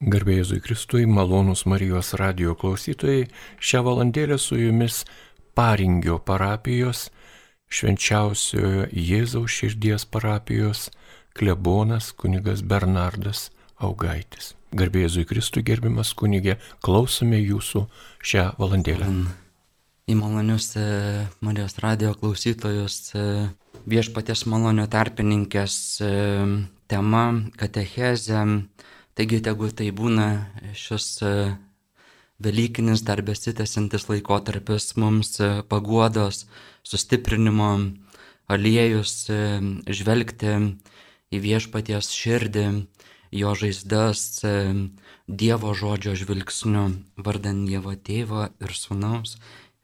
Garbėjai Jėzui Kristui, malonus Marijos radio klausytojai, šią valandėlę su jumis Paringio parapijos, švenčiausiojo Jėzaus širdies parapijos klebonas kunigas Bernardas Augaitis. Garbėjai Jėzui Kristui, gerbiamas kunigė, klausome jūsų šią valandėlę. Į malonius e, Marijos radio klausytojus e, viešpatės malonio tarpininkės e, tema katechezė Taigi, tegu tai būna šis e, Velykinis dar besitęsiantis laikotarpis mums e, paguodos, sustiprinimo, aliejus e, žvelgti į viešpaties širdį, jo žaizdas Dievo žodžio žvilgsniu, vardan Dievo tėvo ir sunaus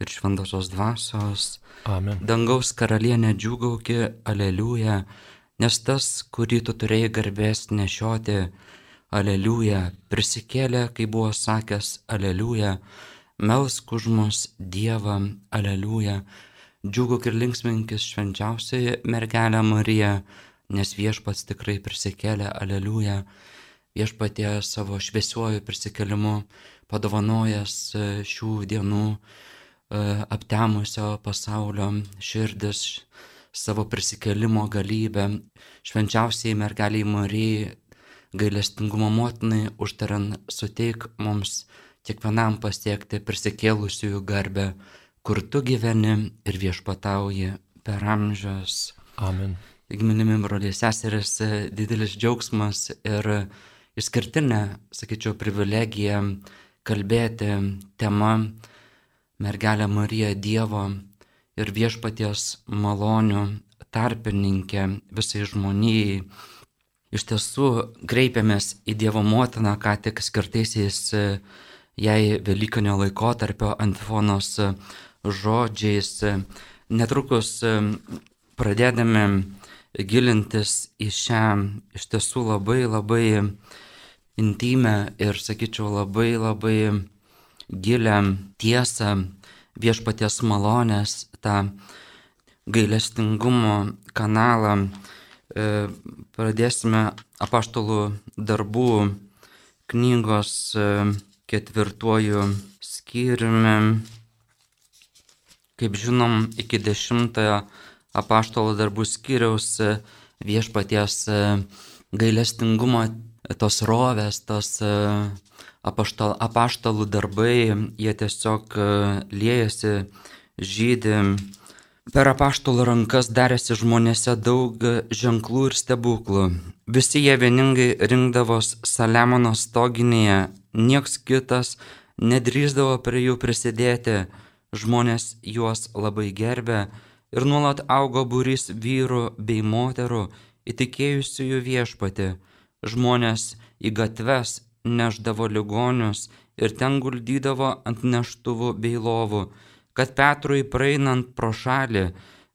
ir šventosios dvasios. Amen. Dangaus karalienė džiugauki, aleliuja, nes tas, kurį tu turėjai garbės nešioti, aleliuja, prisikėlė, kai buvo sakęs aleliuja, melsk už mus Dievą, aleliuja, džiugok ir linksminkis švenčiausiai mergelę Mariją, nes viešpats tikrai prisikėlė, aleliuja, viešpatie savo šviesuoju prisikėlimu padovanojęs e, šių dienų e, aptemusio pasaulio širdis savo prisikėlimo galybę, švenčiausiai mergeliai Marijai gailestingumo motinai užtariant suteik mums kiekvienam pasiekti prisikėlusiųjų garbę, kur tu gyveni ir viešpatauji per amžius. Amen. Taigi, minimi broliai seseris, didelis džiaugsmas ir išskirtinė, sakyčiau, privilegija kalbėti tema mergelė Marija Dievo ir viešpaties malonių tarpininkė visai žmonijai Iš tiesų kreipiamės į Dievo motiną, ką tik skirtaisiais e, jai Velykinio laikotarpio antifonos e, žodžiais. Netrukus e, pradėdami gilintis į šią iš tiesų labai labai intimę ir, sakyčiau, labai labai gilę tiesą viešpaties malonės, tą gailestingumo kanalą, pradėsime apaštalų darbų knygos e, ketvirtuoju skyriumi. Kaip žinom, iki dešimtojo apaštalo darbų skyriaus e, viešpaties gailestingumo tos rovės, tos apaštal, apaštalų darbai, jie tiesiog liejasi, žydė Per apaštalų rankas darėsi žmonėse daug ženklų ir stebuklų. Visi jie vieningai rinkdavos Saliamono stoginėje, nieks kitas nedrįzdavo prie jų prisidėti, žmonės juos labai gerbė ir nuolat augo būrys vyrų bei moterų įtikėjusiųjų viešpati. Žmonės į gatves neždavo ligonius ir ten guldydavo ant neštuvų bei lovų kad Petrui praeinant pro šalį,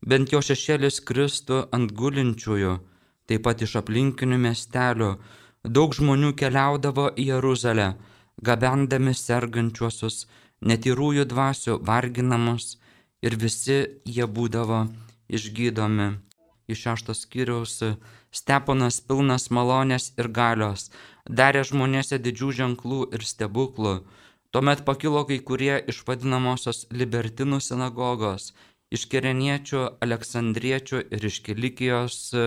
bent jo šešėlis kristų ant gulinčiųjų, taip pat iš aplinkinių miestelių, daug žmonių keliaudavo į Jeruzalę, gabendami sergančiuosius, netyrųjų dvasių varginamus ir visi jie būdavo išgydomi. Iš šeštos skyriaus Steponas pilnas malonės ir galios, darė žmonėse didžių ženklų ir stebuklų, Tuomet pakilo kai kurie iš vadinamosios libertinų sinagogos, iš kereniečių, aleksandriečių ir iš Kilikijos e,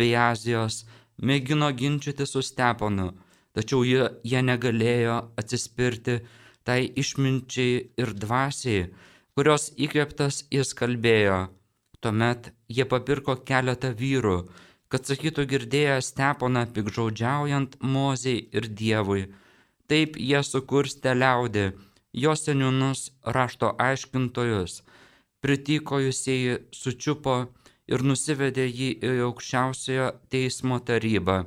bei Azijos, mėgino ginčyti su Steponu, tačiau jie, jie negalėjo atsispirti tai išminčiai ir dvasiai, kurios įkvėptas jis kalbėjo. Tuomet jie papirko keletą vyrų, kad sakytų girdėję Steponą pikžaudžiaujant Mozei ir Dievui Taip jie sukurstė liaudį, jo seniūnus rašto aiškintojus, pritikojusieji sučiupo ir nusivedė jį į aukščiausiojo teismo tarybą.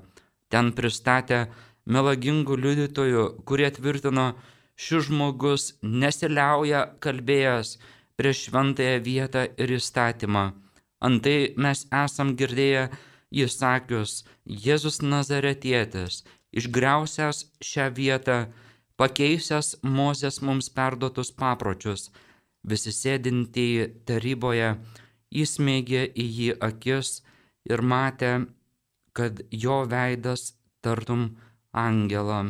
Ten pristatė melagingų liudytojų, kurie tvirtino, šis žmogus nesiliauja kalbėjęs prieš šventąją vietą ir įstatymą. Antai mes esam girdėję įsakius, Jėzus Nazaretietis išgriausias šią vietą, pakeisęs Mozės mums perduotus papročius. Visi sėdintieji taryboje įsmeigė į jį akis ir matė, kad jo veidas tartum angelą.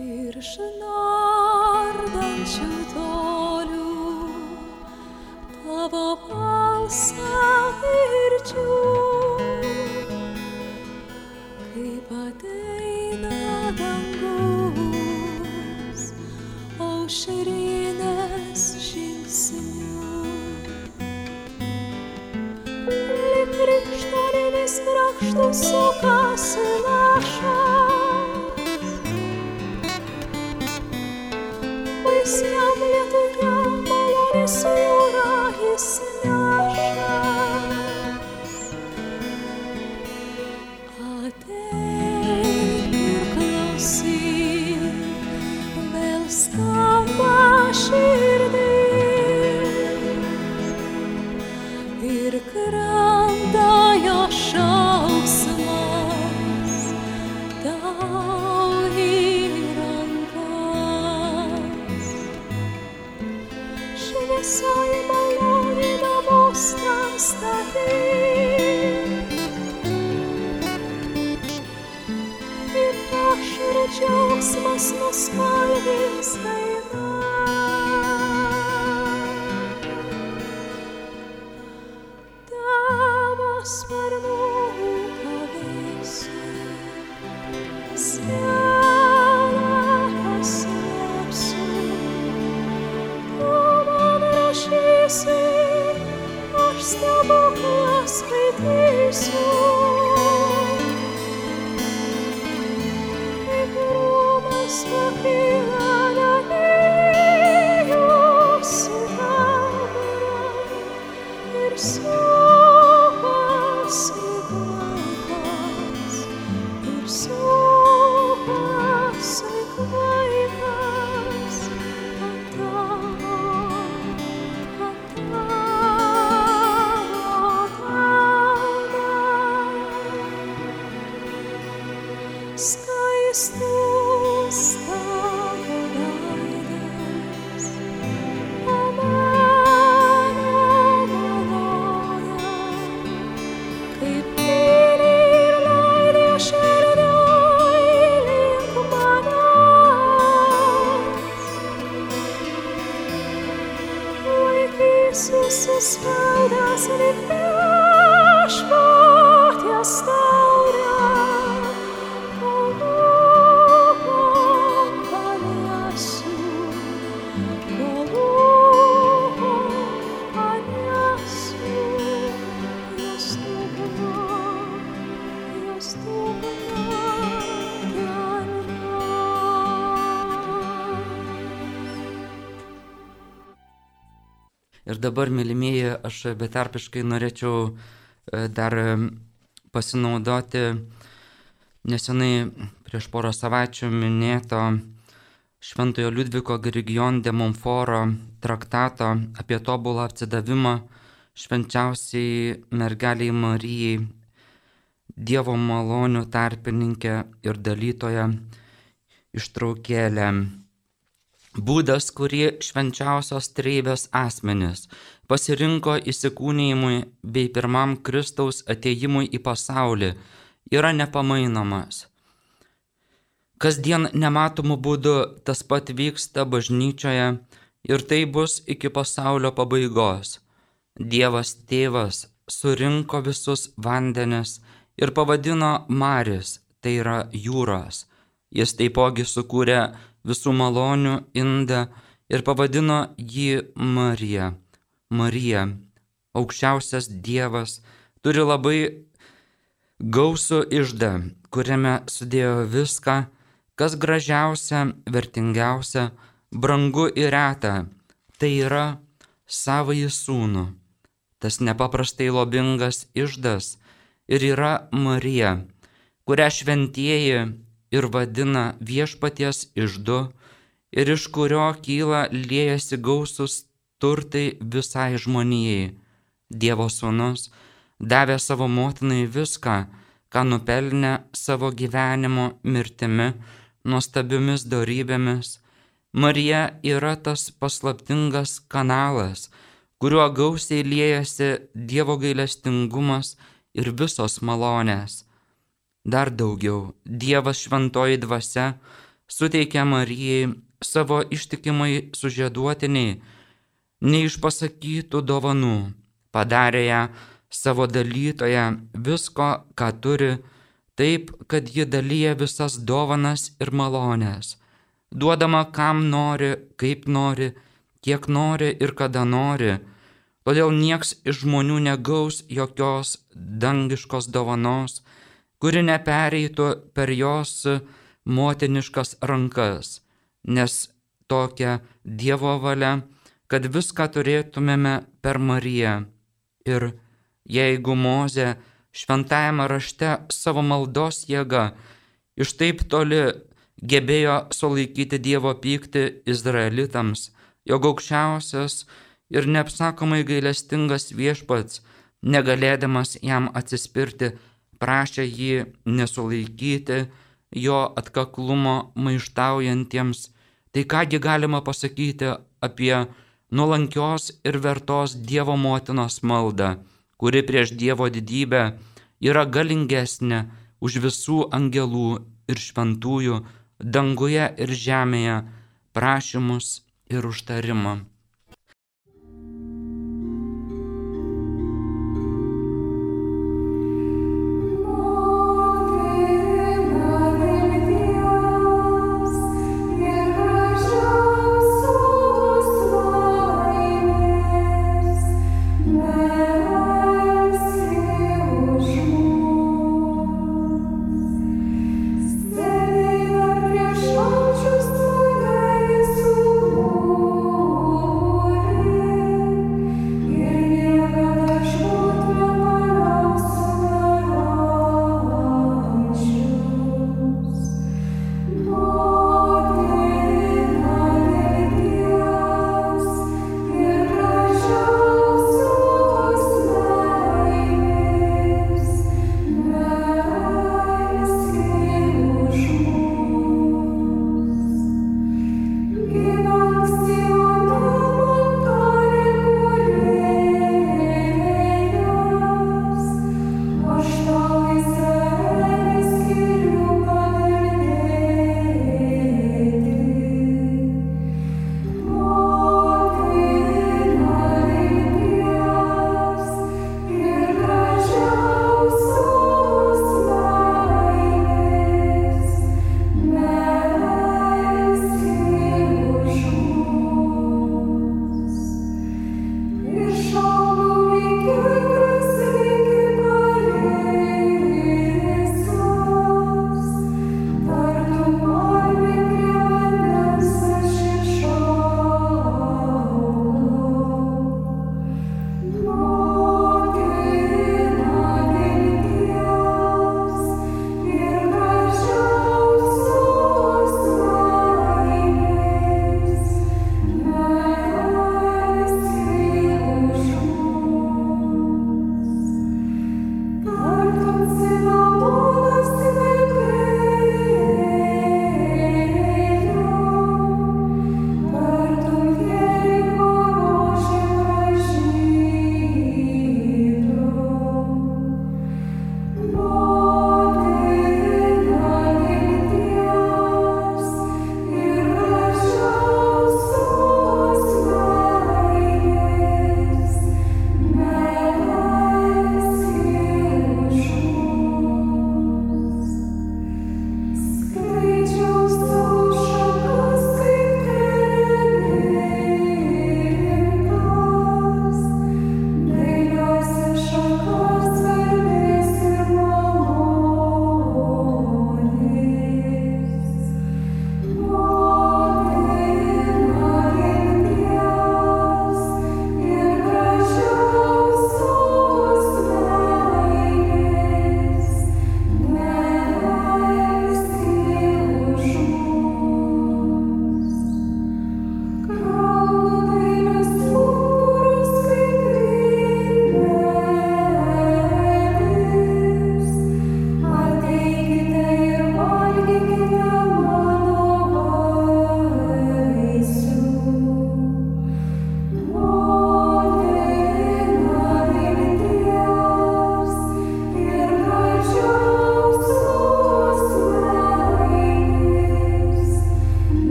Ir šnardančių to tavo balsą girdžiu, kaip ateina dangus, aušrinės žingsniu. Lyg krikštoninis krakštus sukasi esi, aš tavo paskaitysiu. Ir dabar, mylimieji, aš betarpiškai norėčiau e, dar e, pasinaudoti nesenai prieš porą savaičių minėto Šventojo Liudviko Grigion de Monforo traktato apie tobulą atsidavimą švenčiausiai mergeliai Marijai, Dievo malonių tarpininkę ir dalytoją ištraukėlę. Būdas, kurį švenčiausios treibės asmenis pasirinko įsikūnijimui bei pirmam Kristaus ateimui į pasaulį, yra nepamainomas. Kasdien nematomų būdų tas pat vyksta bažnyčioje ir tai bus iki pasaulio pabaigos. Dievas tėvas surinko visus vandenis ir pavadino Maris, tai yra jūros. Jis taipogi sukūrė visų malonių indą ir pavadino jį Marija. Marija, aukščiausias Dievas, turi labai gausų išdą, kuriame sudėjo viską, kas gražiausia, vertingiausia, brangu ir reta. Tai yra savąjį sūnų. Tas nepaprastai lobingas išdas ir yra Marija, kurią šventieji ir vadina viešpaties išdu ir iš kurio kyla liejasi gausus turtai visai žmonijai. Dievo sūnus davė savo motinai viską, ką nupelnė savo gyvenimo mirtimi, nuostabiomis darybėmis. Marija yra tas paslaptingas kanalas, kuriuo gausiai liejasi Dievo gailestingumas ir visos malonės. Dar daugiau, Dievas šventoji dvasia suteikė Marijai savo ištikimai sužieduotiniai neišpasakytų dovanų, padarė ją savo dalytoje visko, ką turi, taip, kad ji dalyja visas dovanas ir malonės, duodama kam nori, kaip nori, kiek nori ir kada nori. Todėl nieks iš žmonių negaus jokios dangiškos dovanos, kuri nepereitų per jos motiniškas rankas, nes tokia Dievo valia, kad viską turėtumėme per Mariją. Ir jeigu Moze šventajame rašte savo maldos jėga iš taip toli gebėjo sulaikyti Dievo pyktį izraelitams, jog aukščiausias ir neapsakomai gailestingas viešpats, negalėdamas jam atsispirti, prašė jį nesulaikyti jo atkaklumo maištaujantiems, tai kągi galima pasakyti apie nuolankios ir vertos Dievo motinos maldą, kuri prieš Dievo didybę yra galingesnė už visų angelų ir šventųjų danguje ir žemėje prašymus ir užtarimą.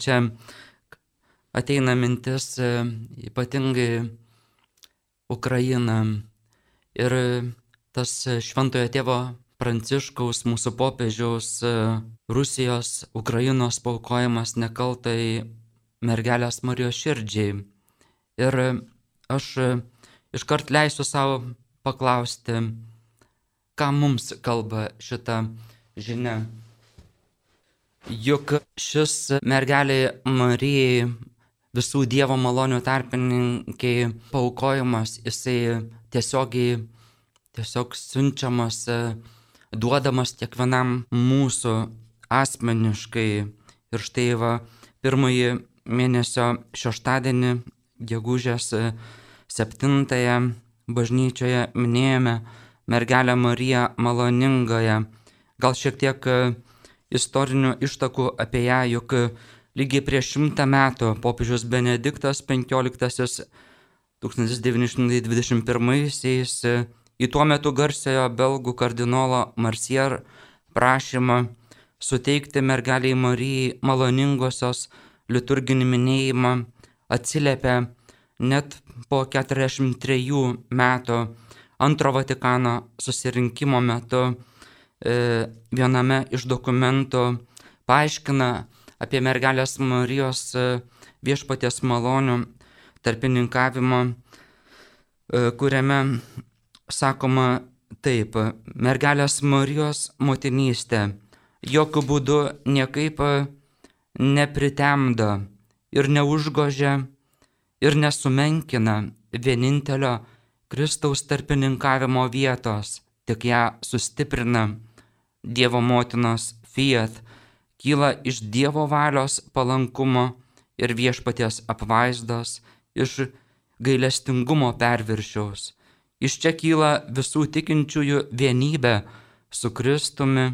Čia ateina mintis e, ypatingai Ukraina ir tas šventojo tėvo Pranciškaus mūsų popiežiaus e, Rusijos, Ukrainos paukojimas nekaltai mergelės Marijos širdžiai. Ir aš iškart leisiu savo paklausti, ką mums kalba šita žinia. Juk šis mergelė Marijai visų Dievo malonių tarpininkiai paukojimas, jisai tiesiogiai, tiesiog siunčiamas duodamas kiekvienam mūsų asmeniškai. Ir štai va, pirmąjį mėnesio šeštadienį, gegužės septintąją bažnyčioje minėjome mergelę Mariją maloningąją. Gal šiek tiek istorinių ištakų apie ją, juk lygiai prieš šimtą metų popiežius Benediktas XV 1921-aisiais į tuo metu garsiojo belgų kardinolo Marsier prašymą suteikti mergeliai Marijai maloningosios liturginį minėjimą atsiliepia net po 43 metų antro Vatikano susirinkimo metu viename iš dokumentų paaiškina apie mergelės Marijos e, viešpaties malonių tarpininkavimo, e, kuriame sakoma taip, mergelės Marijos motinystė jokių būdų niekaip nepritemdo ir neužgožia ir nesumenkina vienintelio Kristaus tarpininkavimo vietos, tik ją sustiprina Dievo motinos fiat, kyla iš Dievo valios palankumo ir viešpaties apvaizdos, iš gailestingumo perviršiaus Iš čia kyla visų tikinčiųjų vienybė su Kristumi,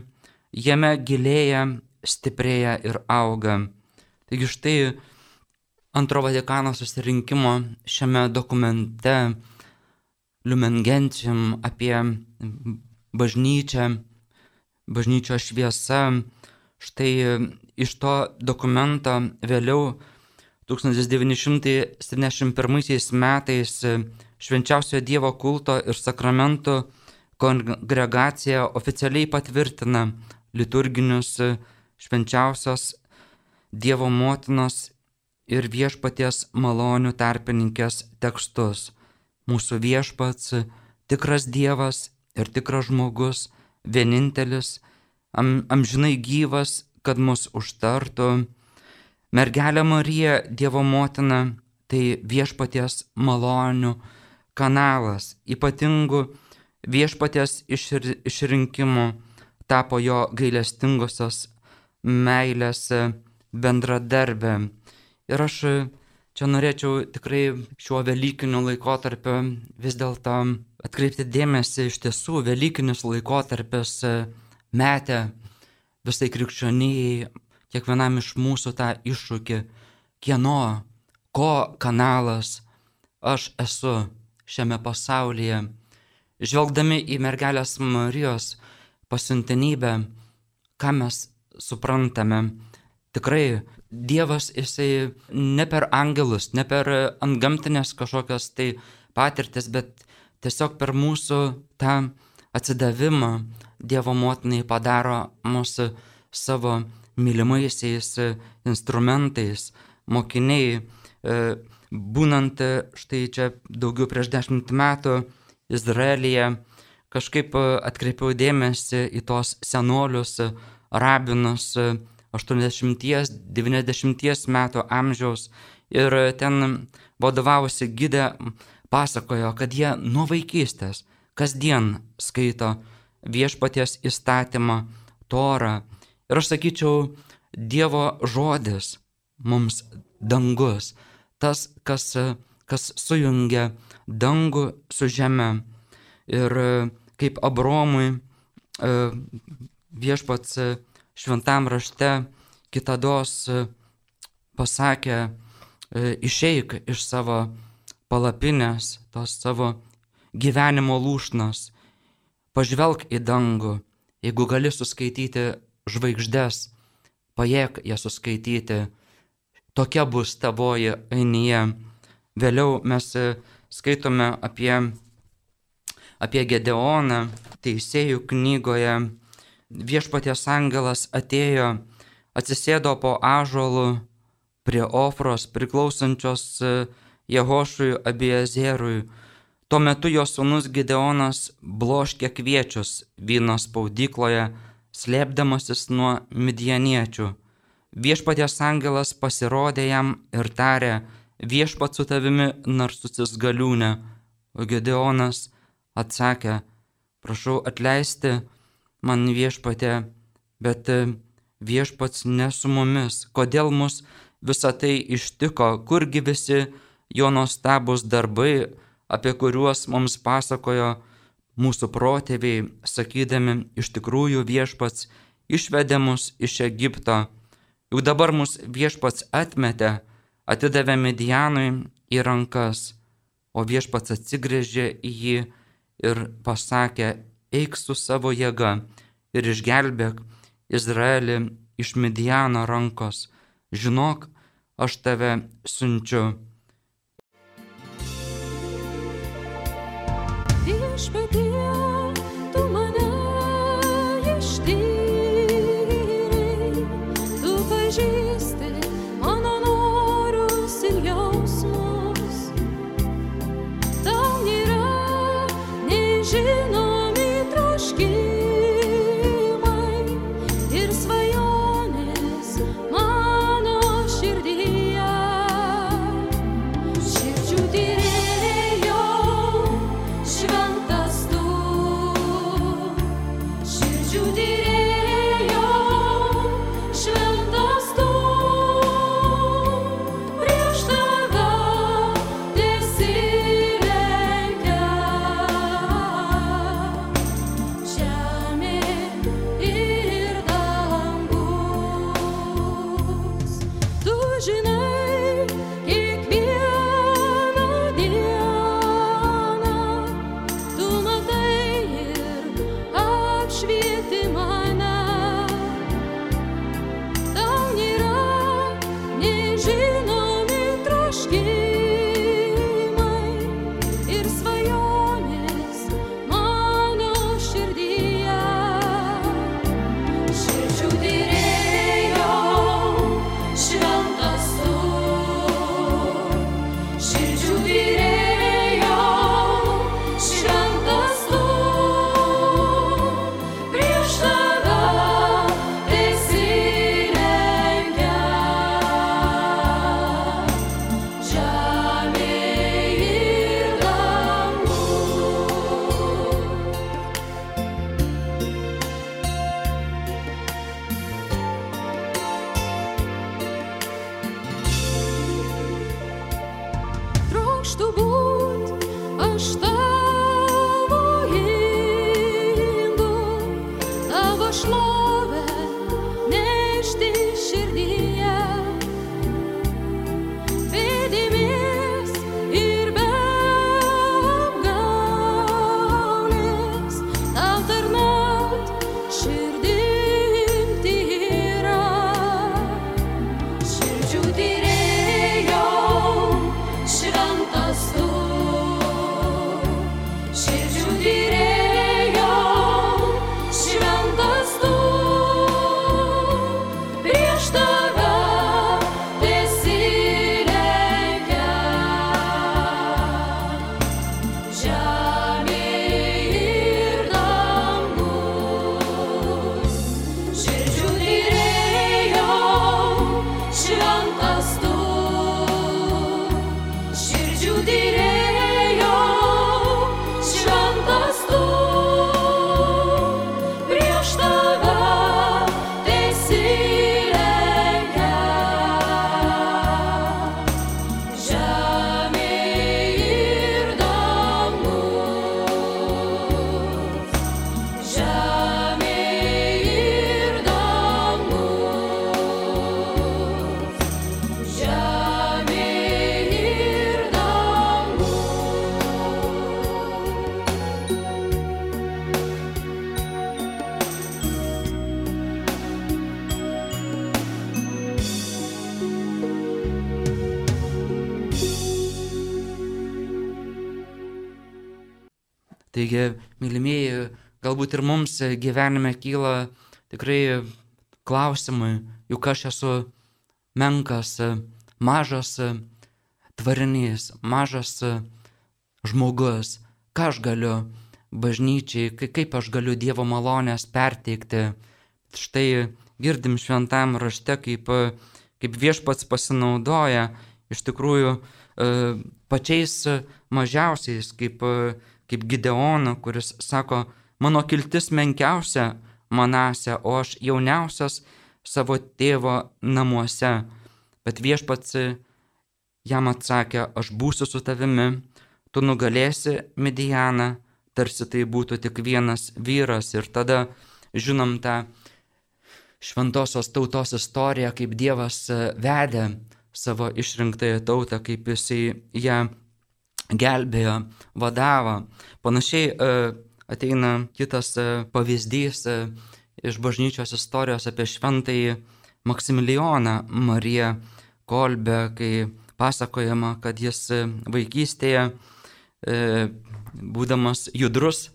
jame gilėja, stiprėja ir auga. Taigi štai antro Vatikano susirinkimo šiame dokumente Lumen Gentium apie bažnyčią, bažnyčio šviesa, štai iš to dokumento vėliau 1971 metais švenčiausiojo Dievo kulto ir sakramentų kongregacija oficialiai patvirtina liturginius švenčiausios Dievo motinos ir viešpaties malonių tarpininkės tekstus. Mūsų viešpats, tikras Dievas ir tikras žmogus, vienintelis, am, amžinai gyvas, kad mus užtartų. Mergelė Marija, Dievo motina, tai viešpaties malonių kanalas ypatingų viešpatės išrinkimų tapo jo gailestingosios meilės bendradarbė. Ir aš čia norėčiau tikrai šiuo Velykiniu laikotarpiu vis dėlto atkreipti dėmesį iš tiesų Velykinis laikotarpis metė visai krikščionijai, kiekvienam iš mūsų tą iššūkį, kieno, ko kanalas aš esu šiame pasaulyje. Žvelgdami į mergelės Marijos pasiuntinybę, ką mes suprantame, tikrai Dievas jisai ne per angelus, ne per antgamtinės kažkokias tai patirtis, bet tiesiog per mūsų tą atsidavimą Dievo motinai padaro mūsų savo mylimaisiais instrumentais, mokiniai, e, būnant e, štai čia daugiau prieš dešimt metų Izraelyje, kažkaip e, atkreipiau dėmesį į tos senolius, rabinus 80-90 metų amžiaus ir ten vadovausi gydė pasakojo, kad jie nuo vaikystės kasdien skaito viešpaties įstatymą, torą. Ir aš sakyčiau, Dievo žodis mums dangus tas, kas, kas sujungia dangų su žeme. Ir kaip Abromui e, viešpats šventam rašte kitados pasakė, e, išeik iš savo palapinės, tos savo gyvenimo lūšnos, pažvelk į dangų, jeigu gali suskaityti žvaigždės, pajėg jas suskaityti, tokia bus tavoji ainyje. Vėliau mes e, skaitome apie, apie Gedeoną teisėjų knygoje. Viešpaties angelas atėjo, atsisėdo po ažuolu prie Ofros priklausančios e, Jehošui Abiezerui. Tuo metu jo sunus Gideonas bloškė kviečius vyno spaudykloje, slėpdamasis nuo midjaniečių. Viešpaties angelas pasirodė jam ir tarė, viešpat su tavimi narsusis galiūne. O Gedeonas atsakė, prašau atleisti man viešpatė, bet viešpats ne su mumis. Kodėl mus visą tai ištiko, kurgi visi jo nuostabus darbai, apie kuriuos mums pasakojo mūsų protėviai, sakydami, iš tikrųjų viešpats išvedė mus iš Egipto Juk dabar mus viešpats atmetė, atidavė Medianui į rankas, o viešpats atsigrėžė į jį ir pasakė, eik su savo jėga ir išgelbėk Izraelį iš Mediano rankos. Žinok, aš tave siunčiu. Viešpatie, Taigi, mylimieji, galbūt ir mums gyvenime kyla tikrai klausimai, juk aš esu menkas, mažas tvarinys, mažas žmogus, ką aš galiu bažnyčiai, kaip aš galiu Dievo malonės perteikti. Štai girdim šventam rašte, kaip, kaip viešpats pasinaudoja iš tikrųjų pačiais mažiausiais, kaip, kaip Gideonu, kuris sako, mano kiltis menkiausia manase, o aš jauniausias savo tėvo namuose. Bet viešpats jam atsakė, aš būsiu su tavimi, tu nugalėsi Midianą, tarsi tai būtų tik vienas vyras. Ir tada žinom tą šventosios tautos istoriją, kaip Dievas vedė savo išrinktąją tautą, kaip jisai ją gelbėjo, vadavo. Panašiai ateina kitas pavyzdys iš bažnyčios istorijos apie šventąjį Maksimilijoną Mariją Kolbę, kai pasakojama, kad jis vaikystėje, būdamas judrus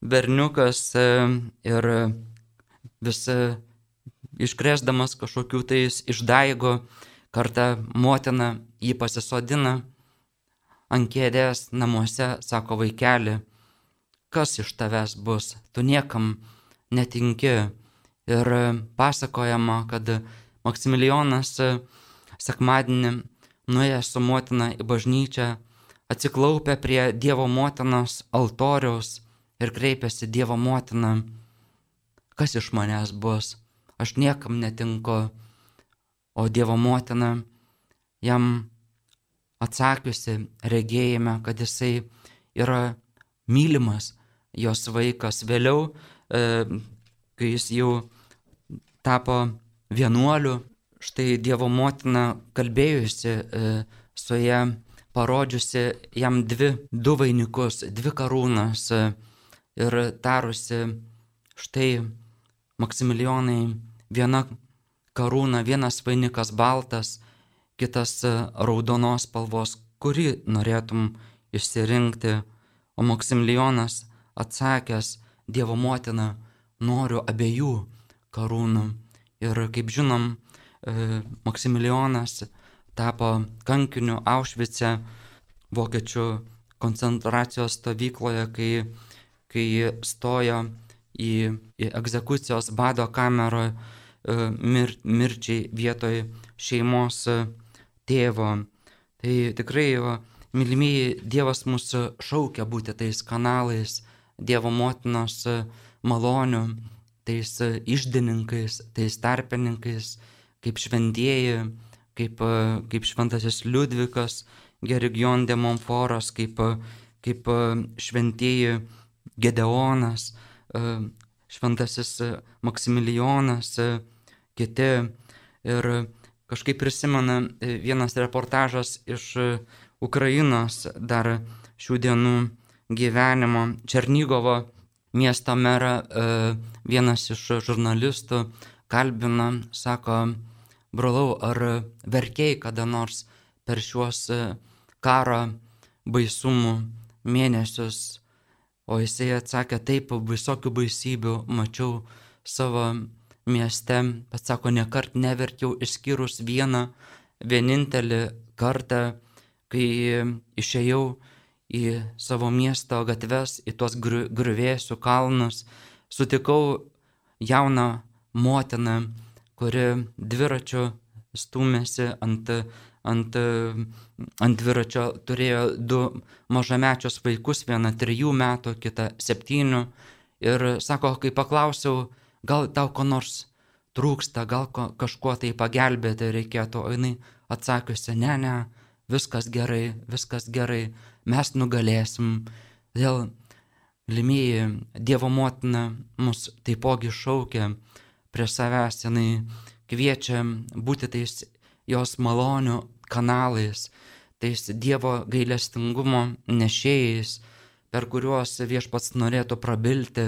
berniukas ir vis iškresdamas kažkokių tais išdaigo, kartą motina jį pasisodina ant kėdės namuose, sako vaikeli, kas iš tavęs bus, tu niekam netinki. Ir pasakojama, kad Maksimilijonas sekmadienį nuėjęs su motina į bažnyčią, atsiklaupė prie Dievo motinos altoriaus ir kreipėsi Dievo motiną, kas iš manęs bus, aš niekam netinku, o Dievo motina jam atsakiusi regėjime, kad jisai yra mylimas jos vaikas. Vėliau, kai jis jau tapo vienuoliu, štai Dievo motina kalbėjusi su ją, parodžiusi jam dvi, du vainikus, dvi karūnas ir tarusi, štai Maksimilijonai, viena karūna, vienas vainikas baltas, kitas raudonos spalvos, kurį norėtum išsirinkti, o Maksimilijonas atsakęs Dievo motina, noriu abiejų karūnų. Ir kaip žinom, Maksimilijonas tapo kankiniu Aušvice, vokiečių koncentracijos stovykloje, kai, kai stojo į, į egzekucijos bado kamerą mir, mirčiai vietoj šeimos tėvo. Tai tikrai, mylimieji, Dievas mūsų šaukia būti tais kanalais, Dievo motinos malonių, tais išdininkais, tais tarpininkais, kaip šventieji, kaip, kaip šventasis Liudvikas, Gerigion de Monforas, kaip, kaip šventieji Gedeonas, šventasis Maksimilijonas, kiti. Ir kažkaip prisimena vienas reportažas iš Ukrainos dar šių dienų gyvenimo. Černygovo miesto merą vienas iš žurnalistų kalbina, sako, brolau, ar verkiai kada nors per šiuos karo baisumų mėnesius, o jisai atsakė, taip, visokių baisybių mačiau savo mieste, bet sako, nekart neverkiau išskyrus vieną vienintelį kartą, kai išėjau į savo miesto gatves, į tuos grįvėsių kalnus, sutikau jauną motiną, kuri dviračiu stumėsi ant, ant, ant dviračio, turėjo du mažamečius vaikus, vieną trijų metų, kitą septynių. Ir sako, kai paklausiau, gal tau ko nors trūksta, gal ko, kažkuo tai pagelbėti reikėtų, o jinai atsakiusi, ne, ne, viskas gerai, viskas gerai, mes nugalėsim. Dėl limėjai Dievo motina mus taipogi šaukia prie savęs, jinai kviečia būti tais jos malonių kanalais, tais Dievo gailestingumo nešėjais, per kuriuos viešpats norėtų prabilti,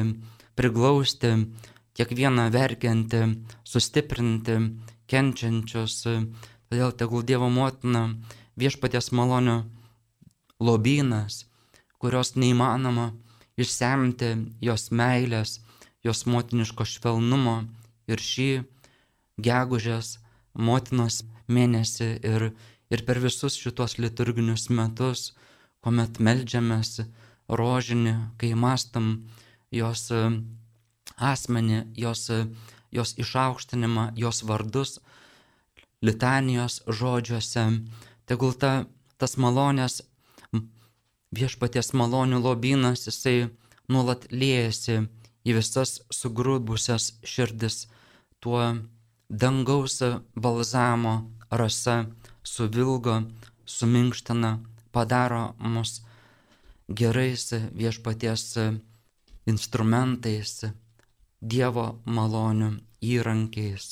priglausti, kiekvieną verkiantį, sustiprinti, kenčiančius. Todėl tegul Dievo motina viešpaties malonių lobynas, kurios neįmanoma išsemti jos meilės, jos motiniško švelnumo ir šį gegužės motinos mėnesį ir, ir per visus šitos liturginius metus, kuomet melžiamės rožinį, kai mastam jos asmenį, jos, jos išaukštinimą, jos vardus, litanijos žodžiuose, tegul ta, tas malonės, viešpaties malonių lobynas, jisai nuolat liejasi į visas sugrūbusias širdis. Tuo dangaus balzamo rasa suvilgo, suminkština, padaro mus gerais viešpaties instrumentais, Dievo malonių įrankiais.